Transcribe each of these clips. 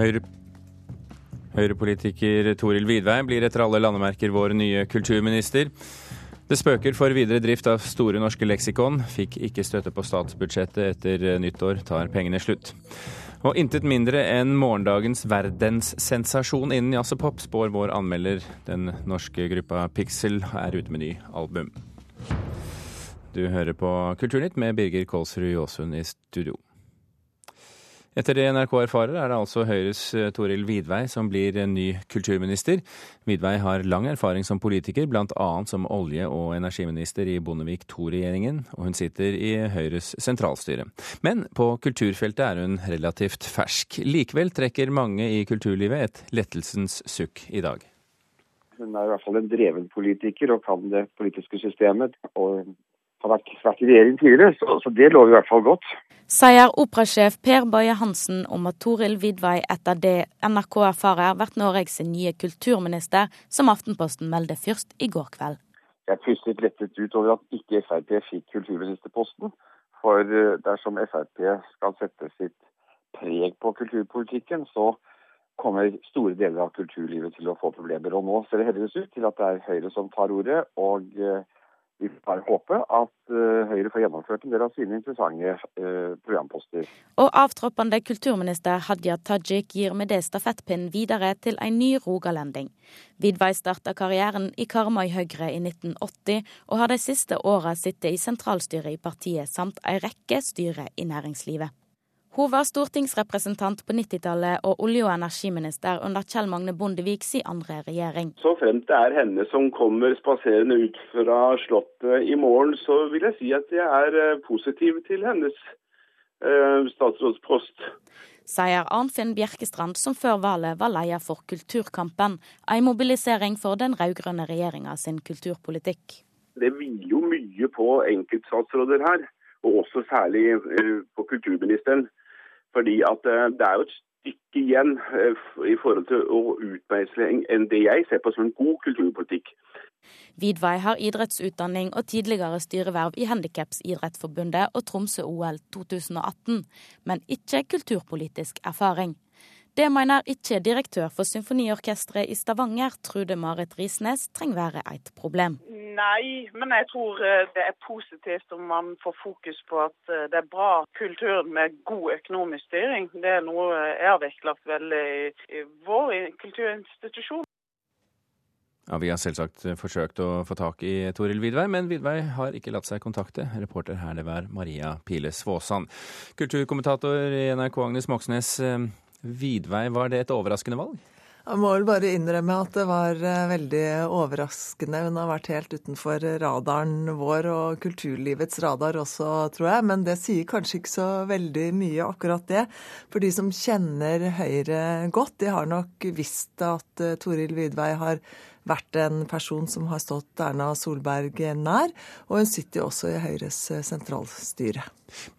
Høyre Høyre-politiker Toril Vidvei blir etter alle landemerker vår nye kulturminister. Det spøker for videre drift av Store norske leksikon. Fikk ikke støtte på statsbudsjettet etter nyttår, tar pengene slutt. Og intet mindre enn morgendagens verdenssensasjon innen jazz og pop, spår vår anmelder. Den norske gruppa Pixel er ute med ny album. Du hører på Kulturnytt med Birger Kolsrud Jåsund i studio. Etter det NRK erfarer, er det altså Høyres eh, Toril Vidvei som blir ny kulturminister. Vidvei har lang erfaring som politiker, bl.a. som olje- og energiminister i Bondevik II-regjeringen, og hun sitter i Høyres sentralstyre. Men på kulturfeltet er hun relativt fersk. Likevel trekker mange i kulturlivet et lettelsens sukk i dag. Hun er i hvert fall en dreven politiker og kan det politiske systemet. og har vært, vært i regjering tidligere, så, så det lover i hvert fall godt. Sier operasjef Per Bøye Hansen om at Toril Vidvei etter det NRK erfarer, blir Norges nye kulturminister, som Aftenposten meldte først i går kveld. Jeg pustet lettet ut over at ikke Frp fikk kulturministerposten. For eh, dersom Frp skal sette sitt preg på kulturpolitikken, så kommer store deler av kulturlivet til å få problemer. Og nå ser det heldigvis ut til at det er Høyre som tar ordet. og eh, vi får håpe at uh, Høyre får gjennomført en del av sine interessante uh, programposter. Og avtroppende kulturminister Hadia Tajik gir med det stafettpinnen videre til en ny rogalending. Vidvei starta karrieren i Karmøy Høyre i 1980, og har de siste åra sittet i sentralstyret i partiet samt ei rekke styrer i næringslivet. Hun var stortingsrepresentant på 90-tallet og olje- og energiminister under Kjell Magne Bondeviks andre regjering. Så fremt det er henne som kommer spaserende ut fra Slottet i morgen, så vil jeg si at jeg er eh, positiv til hennes eh, statsrådspost. Sier Arnfinn Bjerkestrand, som før valget var leder for Kulturkampen, en mobilisering for den rød-grønne regjeringa sin kulturpolitikk. Det hviler jo mye på enkeltstatsråder her, og også særlig på kulturministeren. Fordi at eh, det er jo et stykke igjen eh, i forhold til å utmeisle enn det jeg ser på som en god kulturpolitikk. Vidvei har idrettsutdanning og tidligere styreverv i Handikapsidrettsforbundet og Tromsø-OL 2018, men ikke kulturpolitisk erfaring. Det mener ikke direktør for symfoniorkesteret i Stavanger, Trude Marit Risnes, trenger være et problem. Nei, men jeg tror eh, det er positivt om man får fokus på at eh, det er bra kultur med god økonomisk styring. Det er noe jeg har vektlagt veldig i vår kulturinstitusjon. Ja, Vi har selvsagt forsøkt å få tak i Toril Vidvei, men Vidvei har ikke latt seg kontakte. Reporter her det var Maria Pile Svåsand. Kulturkommentator i NRK Agnes Moxnes. Eh, Vidvei, var det et overraskende valg? Jeg må vel bare innrømme at det var eh, veldig overraskende. Hun har vært helt utenfor radaren vår og kulturlivets radar også, tror jeg. Men det sier kanskje ikke så veldig mye, akkurat det. For de som kjenner Høyre godt, de har nok visst at eh, Toril Vidvei har vært en person som har stått Erna Solberg nær. Og hun sitter jo også i Høyres eh, sentralstyre.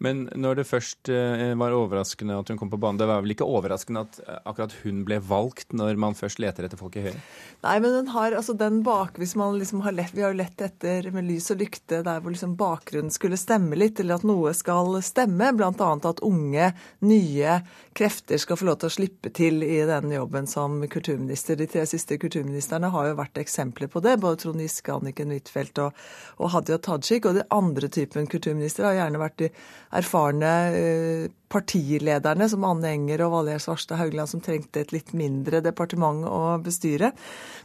Men når det først eh, var overraskende at hun kom på banen, det var vel ikke overraskende at eh, akkurat hun ble valgt når man først leter etter folk i Høyre? Nei, men den har altså den bak... Hvis man liksom har lett, Vi har jo lett etter med lys og lykte der hvor liksom bakgrunnen skulle stemme litt, eller at noe skal stemme. Bl.a. at unge, nye krefter skal få lov til å slippe til i den jobben som kulturminister. De tre siste kulturministrene har jo vært eksempler på det. Både Trond Giske, Anniken Huitfeldt og, og Hadia Tajik. Og de andre typen kulturministre har gjerne vært de erfarne eh, partilederne som Anne Enger og Valgerd Svarstad Haugland som trengte et litt mindre departement å bestyre.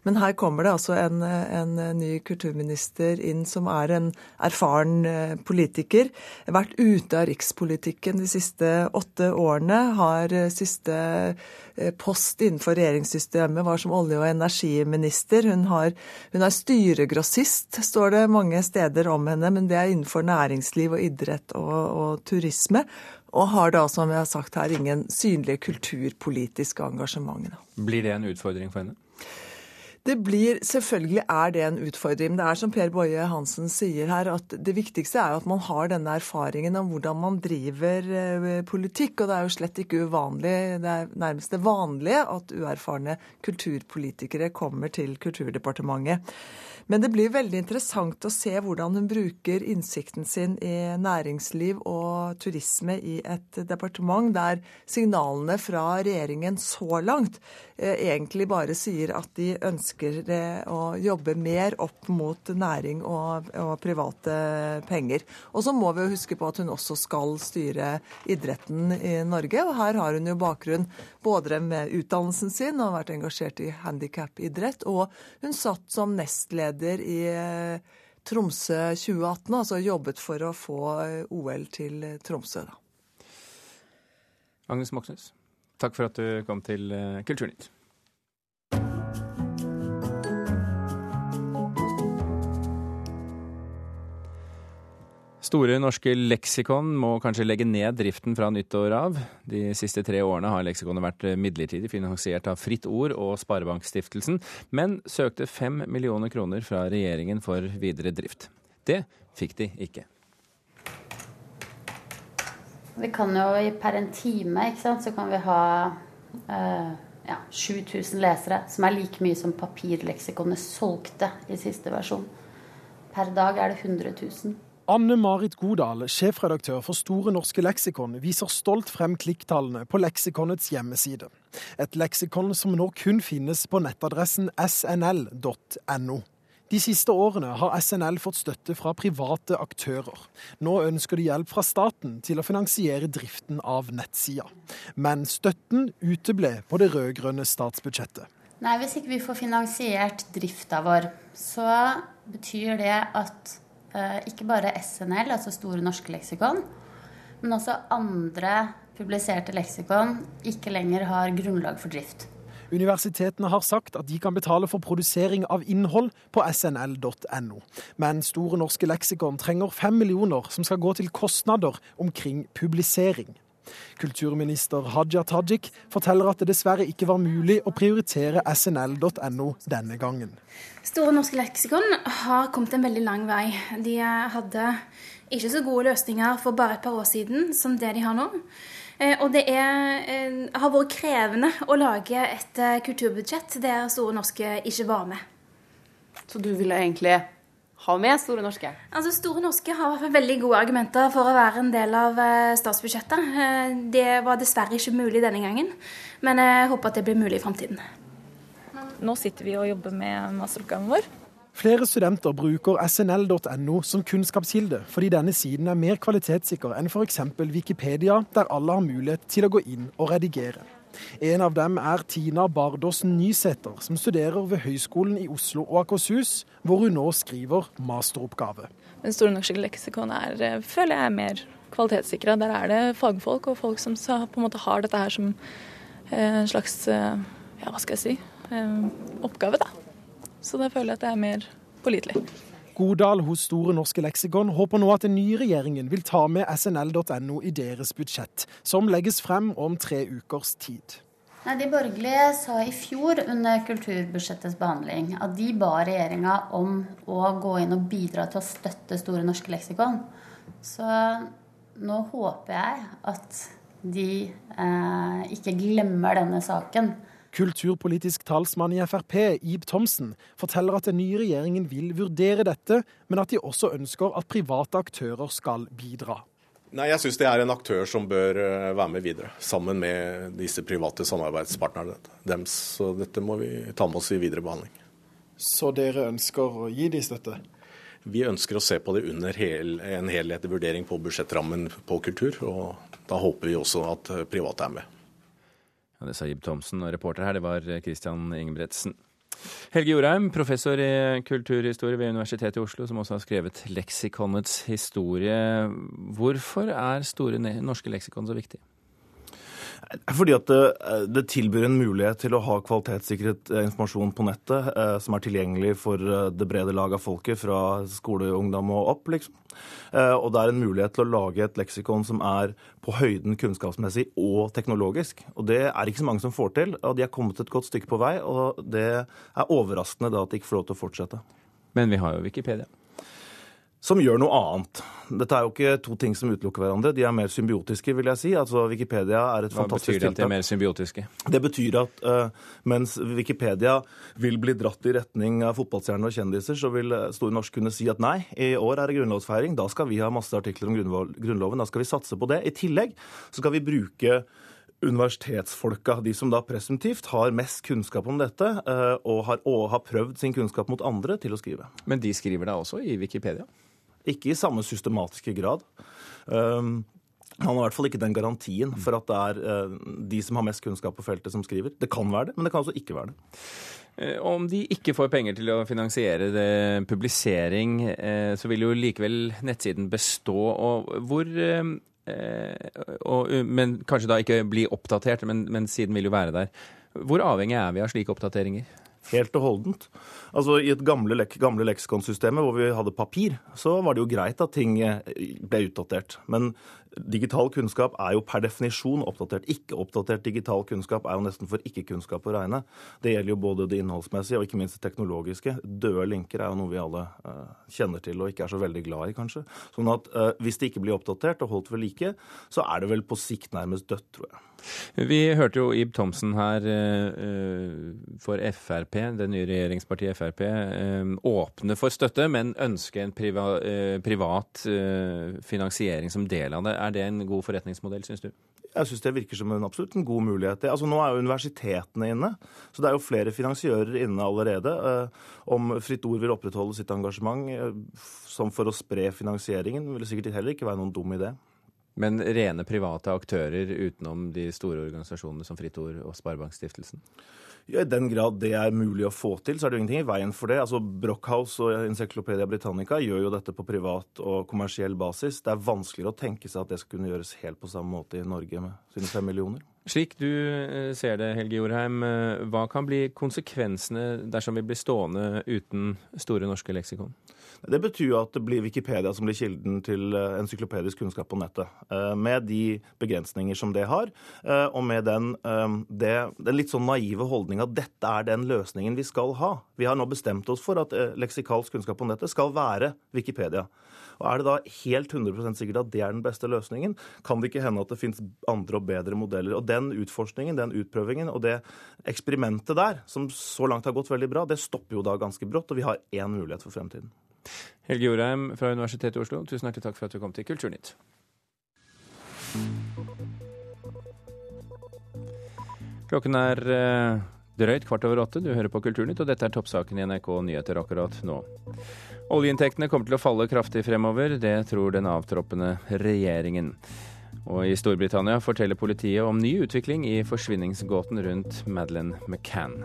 Men her kommer det altså en, en ny kulturminister inn som er en erfaren eh, politiker. Vært ute av rikspolitikken de siste åtte årene. Har eh, siste post innenfor regjeringssystemet var som olje- og energiminister. Hun, har, hun er styregrossist, står det mange steder om henne, men det er innenfor næringsliv og idrett og, og turisme og har da, som jeg har sagt her, ingen synlige kulturpolitiske engasjementer. Blir det en utfordring for henne? Det blir, Selvfølgelig er det en utfordring. Det er som Per Boje Hansen sier her, at det viktigste er jo at man har denne erfaringen om hvordan man driver eh, politikk. Og det er jo slett ikke uvanlig, det er nærmest det vanlige at uerfarne kulturpolitikere kommer til Kulturdepartementet. Men det blir veldig interessant å se hvordan hun bruker innsikten sin i næringsliv og turisme i et departement der signalene fra regjeringen så langt eh, egentlig bare sier at de ønsker eh, å jobbe mer opp mot næring og, og private penger. Og så må vi jo huske på at hun også skal styre idretten i Norge, og her har hun jo bakgrunn både med utdannelsen sin og vært engasjert i handikapidrett, og hun satt som nestleder leder i eh, Tromsø 2018, altså jobbet for å få eh, OL til eh, Tromsø. Da. Agnes Moxnes, takk for at du kom til Kulturnytt. Store norske leksikon må kanskje legge ned driften fra nyttår av. De siste tre årene har leksikonet vært midlertidig finansiert av Fritt Ord og Sparebankstiftelsen, men søkte fem millioner kroner fra regjeringen for videre drift. Det fikk de ikke. Vi kan jo per en time ikke sant, så kan vi ha uh, ja, 7000 lesere, som er like mye som papirleksikonet solgte i siste versjon. Per dag er det 100 000. Anne Marit Godal, sjefredaktør for Store norske leksikon, viser stolt frem klikktallene på leksikonets hjemmeside. Et leksikon som nå kun finnes på nettadressen snl.no. De siste årene har SNL fått støtte fra private aktører. Nå ønsker de hjelp fra staten til å finansiere driften av nettsida. Men støtten uteble på det rød-grønne statsbudsjettet. Nei, Hvis ikke vi får finansiert drifta vår, så betyr det at ikke bare SNL, altså Store norske leksikon, men også andre publiserte leksikon ikke lenger har grunnlag for drift. Universitetene har sagt at de kan betale for produsering av innhold på snl.no. Men Store norske leksikon trenger fem millioner som skal gå til kostnader omkring publisering. Kulturminister Haja Tajik forteller at det dessverre ikke var mulig å prioritere snl.no denne gangen. Store norske leksikon har kommet en veldig lang vei. De hadde ikke så gode løsninger for bare et par år siden som det de har nå. Eh, og det er, eh, har vært krevende å lage et eh, kulturbudsjett der Store norske ikke var med. Så du ville egentlig ha med Store norske? Altså, Store norske har veldig gode argumenter for å være en del av eh, statsbudsjettet. Eh, det var dessverre ikke mulig denne gangen, men jeg håper at det blir mulig i framtiden. Nå sitter vi og jobber med masteroppgaven vår. Flere studenter bruker snl.no som kunnskapskilde, fordi denne siden er mer kvalitetssikker enn f.eks. Wikipedia, der alle har mulighet til å gå inn og redigere. En av dem er Tina Bardås Nysæter, som studerer ved Høgskolen i Oslo og Akershus, hvor hun nå skriver masteroppgave. Den store norske leksikon er, eh, føler jeg, er mer kvalitetssikra. Der er det fagfolk og folk som på en måte har dette her som eh, en slags eh, ja, hva skal jeg si, oppgave. da. Så da føler jeg at det er mer pålitelig. Godal hos Store norske leksikon håper nå at den nye regjeringen vil ta med snl.no i deres budsjett, som legges frem om tre ukers tid. De borgerlige sa i fjor under kulturbudsjettets behandling at de ba regjeringa om å gå inn og bidra til å støtte Store norske leksikon. Så nå håper jeg at de eh, ikke glemmer denne saken. Kulturpolitisk talsmann i Frp, Ib Thomsen, forteller at den nye regjeringen vil vurdere dette, men at de også ønsker at private aktører skal bidra. Nei, Jeg syns det er en aktør som bør eh, være med videre, sammen med disse private samarbeidspartnerne deres. Så dette må vi ta med oss i videre behandling. Så dere ønsker å gi de støtte? Vi ønsker å se på det under hel, en helhetlig vurdering på budsjettrammen på kultur. Og da håper vi også at private er med. Ja, det sa Ib Thomsen, og reporter her det var Christian Ingebretsen. Helge Jorheim, professor i kulturhistorie ved Universitetet i Oslo, som også har skrevet leksikonets historie. Hvorfor er Store norske leksikon så viktig? Fordi at det, det, tilbyr en mulighet til å ha kvalitetssikret informasjon på nettet eh, som er tilgjengelig for det brede lag av folket, fra skoleungdom og opp, liksom. Eh, og det er en mulighet til å lage et leksikon som er på høyden kunnskapsmessig og teknologisk. Og det er ikke så mange som får til, og de er kommet et godt stykke på vei. Og det er overraskende da at de ikke får lov til å fortsette. Men vi har jo Wikipedia som gjør noe annet. Dette er jo ikke to ting som utelukker hverandre. De er mer symbiotiske, vil jeg si. Altså, Wikipedia er et Hva fantastisk tiltak. Hva betyr det at de er mer symbiotiske? Det betyr at uh, mens Wikipedia vil bli dratt i retning av fotballstjerner og kjendiser, så vil eh, Store Norsk kunne si at nei, i år er det grunnlovsfeiring. Da skal vi ha masse artikler om Grunnloven. Da skal vi satse på det. I tillegg så skal vi bruke universitetsfolka, de som da presumptivt har mest kunnskap om dette, eh, og har, og har prøvd sin kunnskap mot andre, til å skrive. Men de skriver da også i Wikipedia? Ikke i samme systematiske grad. Um, han har i hvert fall ikke den garantien for at det er uh, de som har mest kunnskap på feltet, som skriver. Det kan være det, men det kan også ikke være det. Eh, om de ikke får penger til å finansiere det, publisering, eh, så vil jo likevel nettsiden bestå. Og hvor og, Men kanskje da ikke bli oppdatert, men, men siden vil jo være der. Hvor avhengig er vi av slike oppdateringer? Helt og holdent. Altså I et gamle, lek gamle leksikonsystemet hvor vi hadde papir, så var det jo greit at ting eh, ble utdatert. Men digital kunnskap er jo per definisjon oppdatert. Ikke-oppdatert digital kunnskap er jo nesten for ikke-kunnskap å regne. Det gjelder jo både det innholdsmessige og ikke minst det teknologiske. Døde linker er jo noe vi alle uh, kjenner til og ikke er så veldig glad i, kanskje. Sånn at uh, hvis det ikke blir oppdatert og holdt ved like, så er det vel på sikt nærmest dødt, tror jeg. Vi hørte jo Ib Thomsen her uh, for Frp, det nye regjeringspartiet Frp, åpne for støtte, men ønske en priva, privat finansiering som del av det. Er det en god forretningsmodell, syns du? Jeg syns det virker som en absolutt en god mulighet. Altså, nå er jo universitetene inne, så det er jo flere finansiører inne allerede. Eh, om Fritt Ord vil opprettholde sitt engasjement eh, som for å spre finansieringen, vil det sikkert heller ikke være noen dum idé. Men rene private aktører utenom de store organisasjonene som Fritt Ord og Sparebankstiftelsen? Ja, I den grad det er mulig å få til, så er det jo ingenting i veien for det. Altså, Brockhouse og Encyclopedia Britannica gjør jo dette på privat og kommersiell basis. Det er vanskeligere å tenke seg at det skal kunne gjøres helt på samme måte i Norge med sine fem millioner. Slik du eh, ser det, Helge Jorheim, eh, hva kan bli konsekvensene dersom vi blir stående uten Store norske leksikon? Det betyr jo at det blir Wikipedia som blir kilden til eh, encyklopedisk kunnskap på nettet. Med de begrensninger som det har, og med den, det, den litt sånn naive holdninga at dette er den løsningen vi skal ha. Vi har nå bestemt oss for at leksikalsk kunnskap på nettet skal være Wikipedia. Og Er det da helt 100% sikkert at det er den beste løsningen? Kan det ikke hende at det finnes andre og bedre modeller? Og Den utforskningen, den utprøvingen og det eksperimentet der, som så langt har gått veldig bra, det stopper jo da ganske brått, og vi har én mulighet for fremtiden. Helge Jorheim fra Universitetet i Oslo, tusen hjertelig takk for at du kom til Kulturnytt. Klokken er eh, drøyt kvart over åtte. Du hører på Kulturnytt, og dette er toppsaken i NRK Nyheter akkurat nå. Oljeinntektene kommer til å falle kraftig fremover. Det tror den avtroppende regjeringen. Og i Storbritannia forteller politiet om ny utvikling i forsvinningsgåten rundt Madeleine McCann.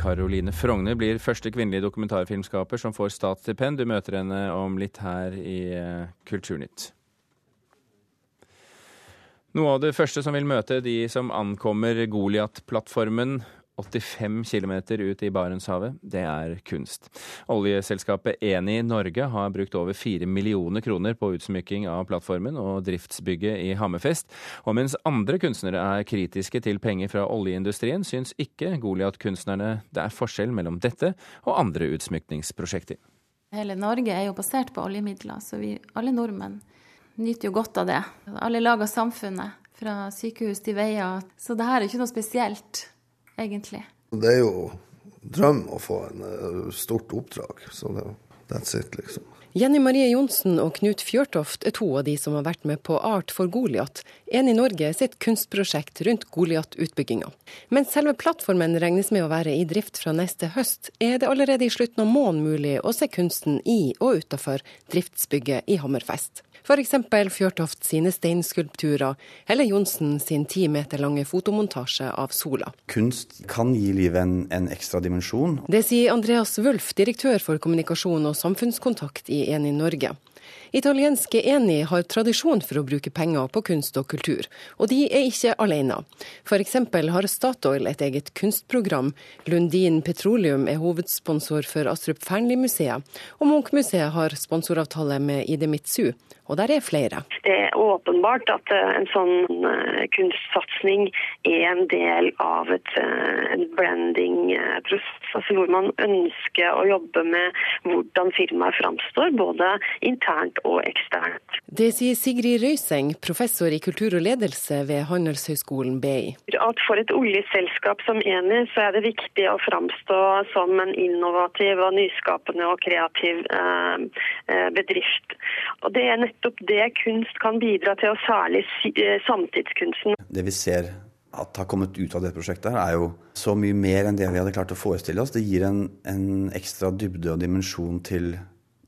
Caroline Frogner blir første kvinnelige dokumentarfilmskaper som får statsstipend. Du møter henne om litt her i eh, Kulturnytt. Noe av det første som vil møte de som ankommer Goliat-plattformen 85 km ut i Barentshavet, det er kunst. Oljeselskapet Eni Norge har brukt over 4 millioner kroner på utsmykking av plattformen og driftsbygget i Hammerfest. Og mens andre kunstnere er kritiske til penger fra oljeindustrien, syns ikke Goliat-kunstnerne det er forskjell mellom dette og andre utsmykningsprosjekter. Hele Norge er jo basert på oljemidler, så vi, alle nordmenn nyter jo godt av det. Alle lag av samfunnet, fra sykehus til veier. Så det her er ikke noe spesielt egentlig. Det er jo drøm å få en uh, stort oppdrag. Så det, that's it, liksom. Jenny Marie Johnsen og Knut Fjørtoft er to av de som har vært med på Art for Goliat, en i Norge sitt kunstprosjekt rundt Goliat-utbygginga. Mens selve plattformen regnes med å være i drift fra neste høst, er det allerede i slutten av måneden mulig å se kunsten i og utafor driftsbygget i Hammerfest. F.eks. Fjørtoft sine steinskulpturer, eller Johnsen sin ti meter lange fotomontasje av sola. Kunst kan gi livet en, en ekstra dimensjon. Det sier Andreas Wulff, direktør for kommunikasjon og samfunnskontakt i Eni Norge. Italienske Eni har tradisjon for å bruke penger på kunst og kultur, og de er ikke alene. F.eks. har Statoil et eget kunstprogram, Lundin Petroleum er hovedsponsor for Astrup Fearnley-museet, og Munch-museet har sponsoravtale med Idemitsu, og der er flere. Det er åpenbart at eh, en sånn eh, kunstsatsing er en del av et, eh, en branding-prosess, altså hvor man ønsker å jobbe med hvordan firmaet framstår, både internt og eksternt. Det sier Sigrid Røyseng, professor i kultur og ledelse ved Handelshøyskolen BI. At For et oljeselskap som Eni, så er det viktig å framstå som en innovativ og nyskapende og kreativ bedrift. Og Det er nettopp det kunst kan bidra til, og særlig eh, samtidskunsten. Det vi ser at har kommet ut av det prosjektet, her er jo så mye mer enn det vi hadde klart å forestille oss. Det gir en, en ekstra dybde og dimensjon til,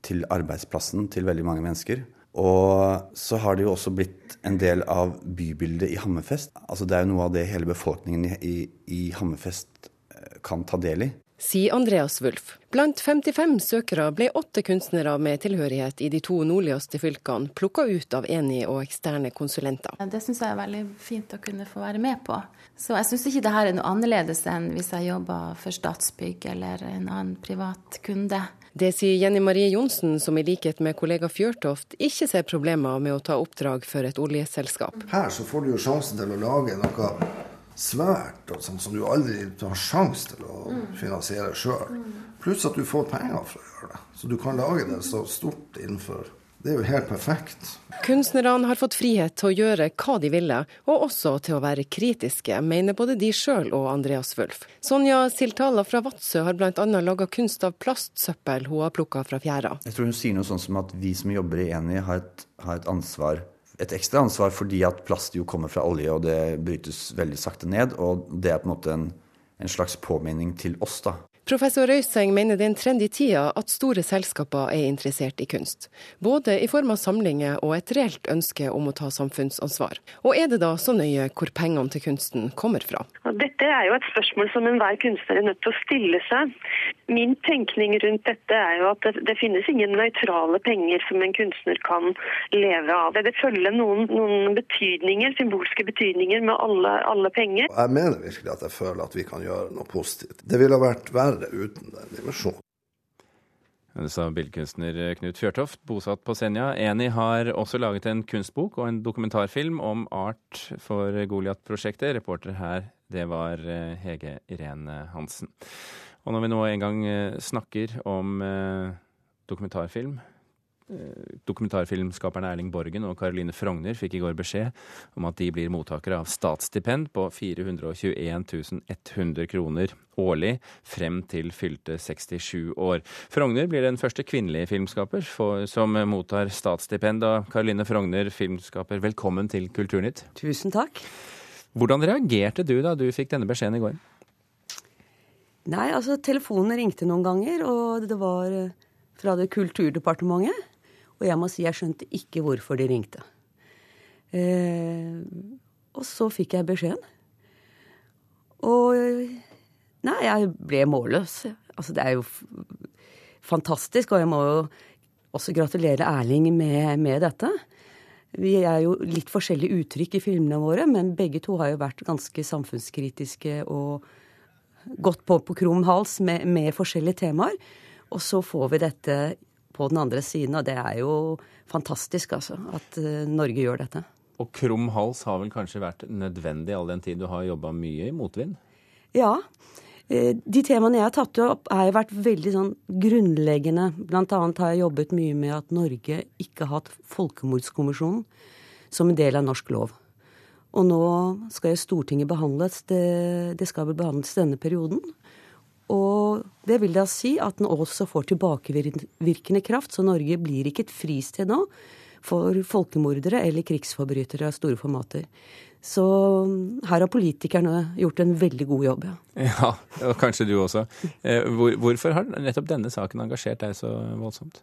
til, arbeidsplassen til veldig mange mennesker. Og så har det jo også blitt en del av bybildet i Hammerfest. Altså Det er jo noe av det hele befolkningen i, i, i Hammerfest eh, kan ta del i sier Andreas Wulf. Blant 55 søkere ble åtte kunstnere med tilhørighet i de to nordligste fylkene plukka ut av enige og eksterne konsulenter. Det syns jeg er veldig fint å kunne få være med på. Så jeg syns ikke det her er noe annerledes enn hvis jeg jobber for Statsbygg eller en annen privat kunde. Det sier Jenny Marie Johnsen, som i likhet med kollega Fjørtoft ikke ser problemer med å ta oppdrag for et oljeselskap. Her så får du jo sjansen til å lage noe svært, og sånn som du aldri har sjanse til å finansiere sjøl. Pluss at du får penger for å gjøre det. Så du kan lage det så stort innenfor det er jo helt perfekt. Kunstnerne har fått frihet til å gjøre hva de ville, og også til å være kritiske, mener både de sjøl og Andreas Wulf. Sonja Siltala fra Vadsø har bl.a. laga kunst av plastsøppel hun har plukka fra fjæra. Jeg tror hun sier noe sånn som at vi som jobber i Eni har et, har et ansvar et ekstra ansvar fordi at plast jo kommer fra olje, og det brytes veldig sakte ned. Og det er på en måte en, en slags påminning til oss, da. Professor Røiseng mener det er en trend i tida at store selskaper er interessert i kunst. Både i form av samlinger og et reelt ønske om å ta samfunnsansvar. Og er det da så nøye hvor pengene til kunsten kommer fra? Dette er jo et spørsmål som enhver kunstner er nødt til å stille seg. Min tenkning rundt dette er jo at det, det finnes ingen nøytrale penger som en kunstner kan leve av. Det følger noen, noen betydninger, symbolske betydninger med alle, alle penger. Jeg mener virkelig at jeg føler at vi kan gjøre noe positivt. Det ville vært verre være uten den dimensjonen. Det sa billedkunstner Knut Fjørtoft, bosatt på Senja. Eni har også laget en kunstbok og en dokumentarfilm om art for Goliat-prosjektet. Reporter her, det var eh, Hege Irene Hansen. Og når vi nå en gang eh, snakker om eh, dokumentarfilm, dokumentarfilmskaperne Erling Borgen og Caroline Frogner fikk i går beskjed om at de blir mottakere av statsstipend på 421 100 kroner årlig frem til fylte 67 år. Frogner blir den første kvinnelige filmskaper for, som mottar statsstipend. Og Caroline Frogner, filmskaper, velkommen til Kulturnytt. Tusen takk. Hvordan reagerte du da du fikk denne beskjeden i går? Nei, altså telefonen ringte noen ganger, og det var eh, fra det Kulturdepartementet. Og jeg må si jeg skjønte ikke hvorfor de ringte. Eh, og så fikk jeg beskjeden. Og Nei, jeg ble målløs. Altså, det er jo fantastisk, og jeg må jo også gratulere Erling med, med dette. Vi er jo litt forskjellige uttrykk i filmene våre, men begge to har jo vært ganske samfunnskritiske og gått på på krum hals med, med forskjellige temaer. Og så får vi dette på den andre siden. Og det er jo fantastisk, altså, at uh, Norge gjør dette. Og krum hals har vel kanskje vært nødvendig all den tid du har jobba mye i motvind? Ja. Eh, de temaene jeg har tatt opp, har vært veldig sånn grunnleggende. Blant annet har jeg jobbet mye med at Norge ikke har hatt Folkemordskommisjonen som en del av norsk lov. Og nå skal jo Stortinget behandles. Det, det skal vel behandles denne perioden. Og det vil da si at den også får tilbakevirkende kraft, så Norge blir ikke et fristed nå for folkemordere eller krigsforbrytere av store formater. Så her har politikerne gjort en veldig god jobb, ja. Ja, og kanskje du også. Eh, hvor, hvorfor har nettopp denne saken engasjert deg så voldsomt?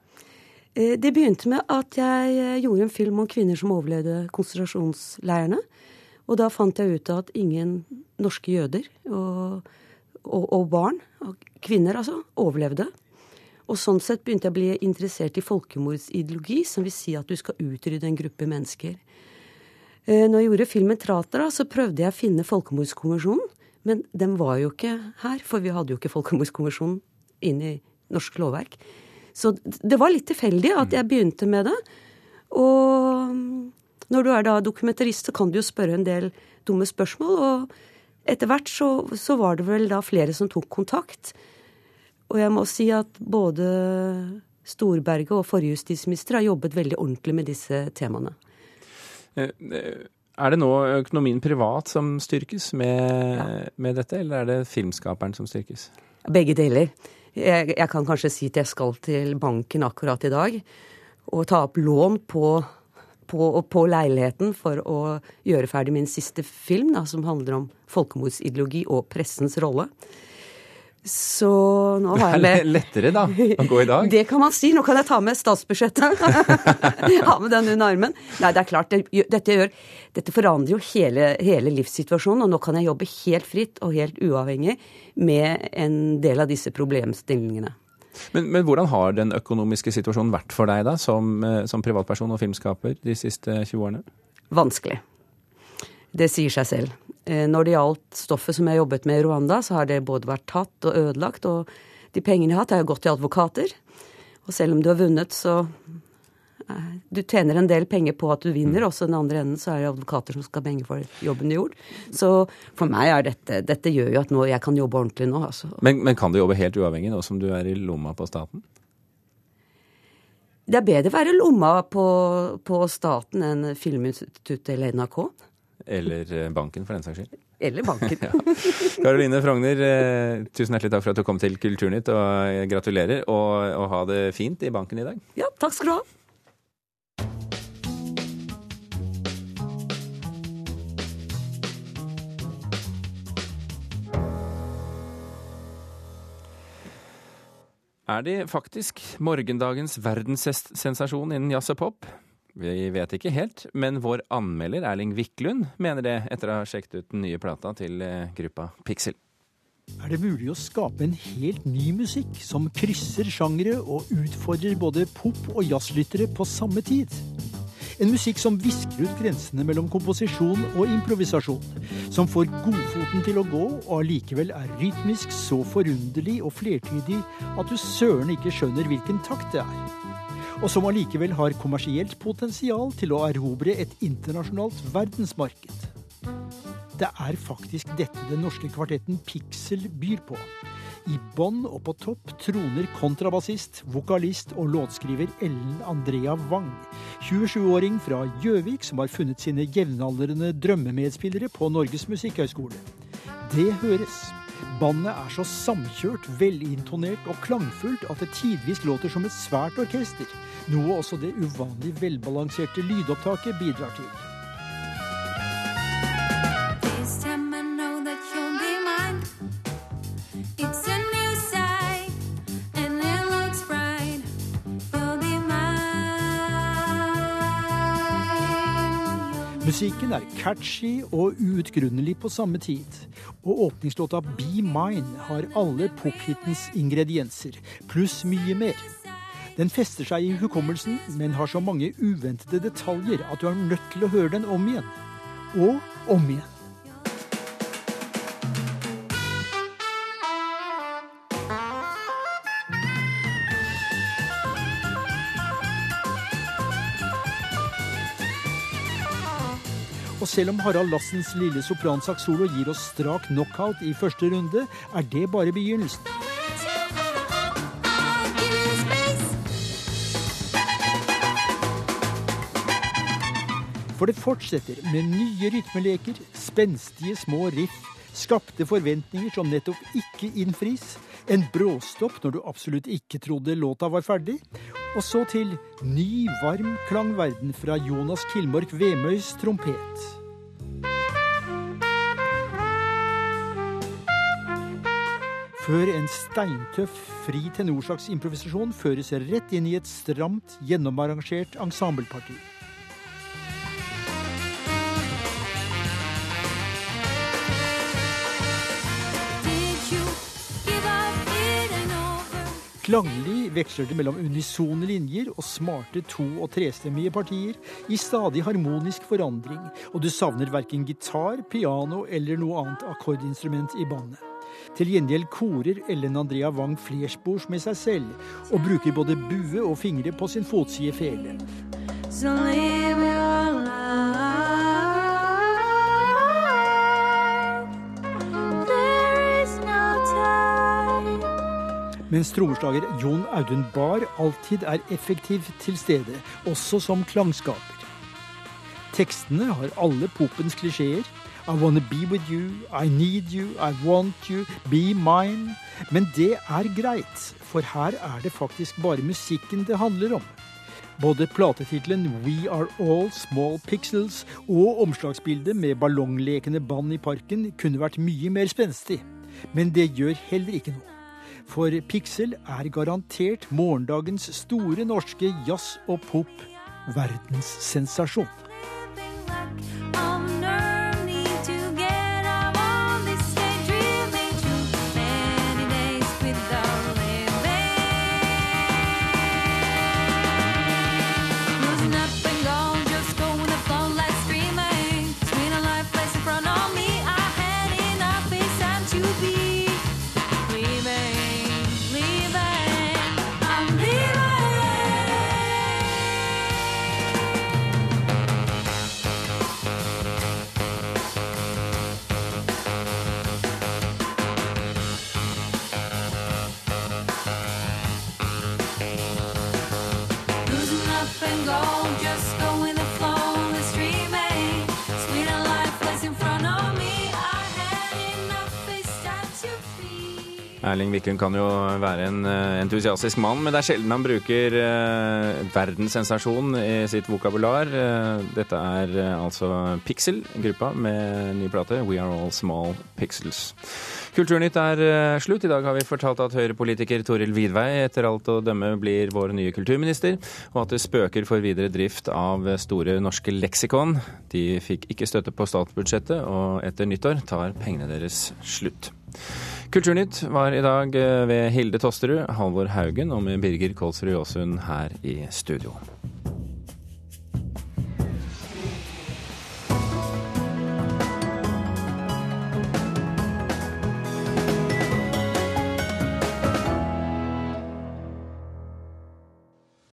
Eh, det begynte med at jeg eh, gjorde en film om kvinner som overlevde konsentrasjonsleirene. Og da fant jeg ut at ingen norske jøder og og, og barn, kvinner altså, overlevde. Og sånn sett begynte jeg å bli interessert i folkemordsideologi, som vil si at du skal utrydde en gruppe mennesker. Eh, når jeg gjorde filmen 'Tratera', så prøvde jeg å finne folkemordskonvensjonen. Men den var jo ikke her, for vi hadde jo ikke folkemordskonvensjonen inn i norsk lovverk. Så det var litt tilfeldig at jeg begynte med det. Og når du er da dokumentarist, så kan du jo spørre en del dumme spørsmål. Og etter hvert så, så var det vel da flere som tok kontakt. Og jeg må si at både Storberget og forrige justisminister har jobbet veldig ordentlig med disse temaene. Eh, er det nå økonomien privat som styrkes med, ja. med dette, eller er det filmskaperen som styrkes? Begge deler. Jeg, jeg, kan kanskje si at jeg skal til banken akkurat i dag og ta opp lån på, på, på leiligheten for å gjøre ferdig min siste film, da, som handler om folkemordsideologi og pressens rolle. Så nå har jeg med Det er lettere, da, å gå i dag? Det kan man si. Nå kan jeg ta med statsbudsjettet. ha med den under armen. Nei, det er klart. Det, dette, gjør, dette, forandrer jo hele, hele, livssituasjonen, og nå kan jeg jobbe helt fritt og helt uavhengig med en del av disse problemstillingene. Men, men hvordan har den økonomiske situasjonen vært for deg da, som, eh, som privatperson og filmskaper de siste 20 årene? Vanskelig. Det sier seg selv. Eh, når det gjaldt stoffet som jeg jobbet med i Rwanda, så har det både vært tatt og ødelagt. Og de pengene jeg har hatt, har jo gått til advokater. Og selv om du har vunnet, så Du tjener en del penger på at du vinner, også den andre enden så er det advokater som skal ha penger for jobben du gjorde. Så for meg er dette Dette gjør jo at nå jeg kan jobbe ordentlig nå, altså. Men, men kan du jobbe helt uavhengig nå som du er i lomma på staten? Det er bedre å være lomma på, på staten enn Filminstituttet eller NRK. Eller eh, banken, for den saks skyld. Eller banken. Karoline ja. Frogner, eh, tusen hjertelig takk for at du kom til Kulturnytt, og eh, gratulerer. Og, og ha det fint i banken i dag. Ja, takk skal du ha. Er de faktisk morgendagens verdenssensasjon innen jazz og pop? Vi vet ikke helt, men vår anmelder Erling Wiklund mener det etter å ha sjekket ut den nye plata til eh, gruppa Pixel. Er det mulig å skape en helt ny musikk som krysser sjangere og utfordrer både pop- og jazzlyttere på samme tid? En musikk som visker ut grensene mellom komposisjon og improvisasjon. Som får godfoten til å gå, og allikevel er rytmisk så forunderlig og flertydig at du søren ikke skjønner hvilken takt det er og som allikevel har kommersielt potensial til å erobre et internasjonalt verdensmarked. Det er faktisk dette den norske kvartetten Pixel byr på. I bånn og på topp troner kontrabassist, vokalist og låtskriver Ellen Andrea Wang. 27-åring fra Gjøvik som har funnet sine jevnaldrende drømmemedspillere på Norges musikkhøgskole. Det høres. Bandet er så samkjørt, velintonert og klangfullt at det tidvis låter som et svært orkester, noe også det uvanlig velbalanserte lydopptaket bidrar til. Musikken er catchy og uutgrunnelig på samme tid. Og åpningslåta Be Mine har alle pophitens ingredienser, pluss mye mer. Den fester seg i hukommelsen, men har så mange uventede detaljer at du er nødt til å høre den om igjen. Og om igjen. Selv om Harald Lassens lille sopransaksolo gir oss strak knockout i første runde, er det bare begynnelsen. For det fortsetter med nye rytmeleker, spenstige små riff, skapte forventninger som nettopp ikke innfris, en bråstopp når du absolutt ikke trodde låta var ferdig, og så til ny, varm klangverden fra Jonas Kilmork Vemøys trompet. Før en steintøff, fri tenorsaksimprovisasjon føres rett inn i et stramt, gjennomarrangert ensembleparti. Klanglig veksler det mellom unisone linjer og smarte to- og trestemmige partier i stadig harmonisk forandring, og du savner verken gitar, piano eller noe annet akkordinstrument i bandet. Til gjengjeld korer Ellen Andrea Wang flerspors med seg selv, og bruker både bue og fingre på sin fotside fele. Mens trommeslager Jon Audun Bahr alltid er effektivt til stede, også som klangskaper. Tekstene har alle popens klisjeer. I wanna be with you, I need you, I want you, be mine. Men det er greit, for her er det faktisk bare musikken det handler om. Både platetittelen We Are All Small Pixels og omslagsbildet med ballonglekende band i parken kunne vært mye mer spenstig. Men det gjør heller ikke noe. For Pixel er garantert morgendagens store norske jazz- og pop-verdenssensasjon. Erling Wiklund kan jo være en eh, entusiastisk mann, men det er sjelden han bruker uh, verdenssensasjon i sitt vokabular. Uh, dette er altså Pixel, gruppa med ny plate. We Are All Small Pixels. Kulturnytt er slutt. I dag har vi fortalt at Høyre-politiker Toril Vidvei etter alt å dømme blir vår nye kulturminister, og at det spøker for videre drift av Store norske leksikon. De fikk ikke støtte på statsbudsjettet, og etter nyttår tar pengene deres slutt. Kulturnytt var i dag eh, ved Hilde Tosterud, Halvor Haugen og med Birger Kolsrud Jåsund her i studio.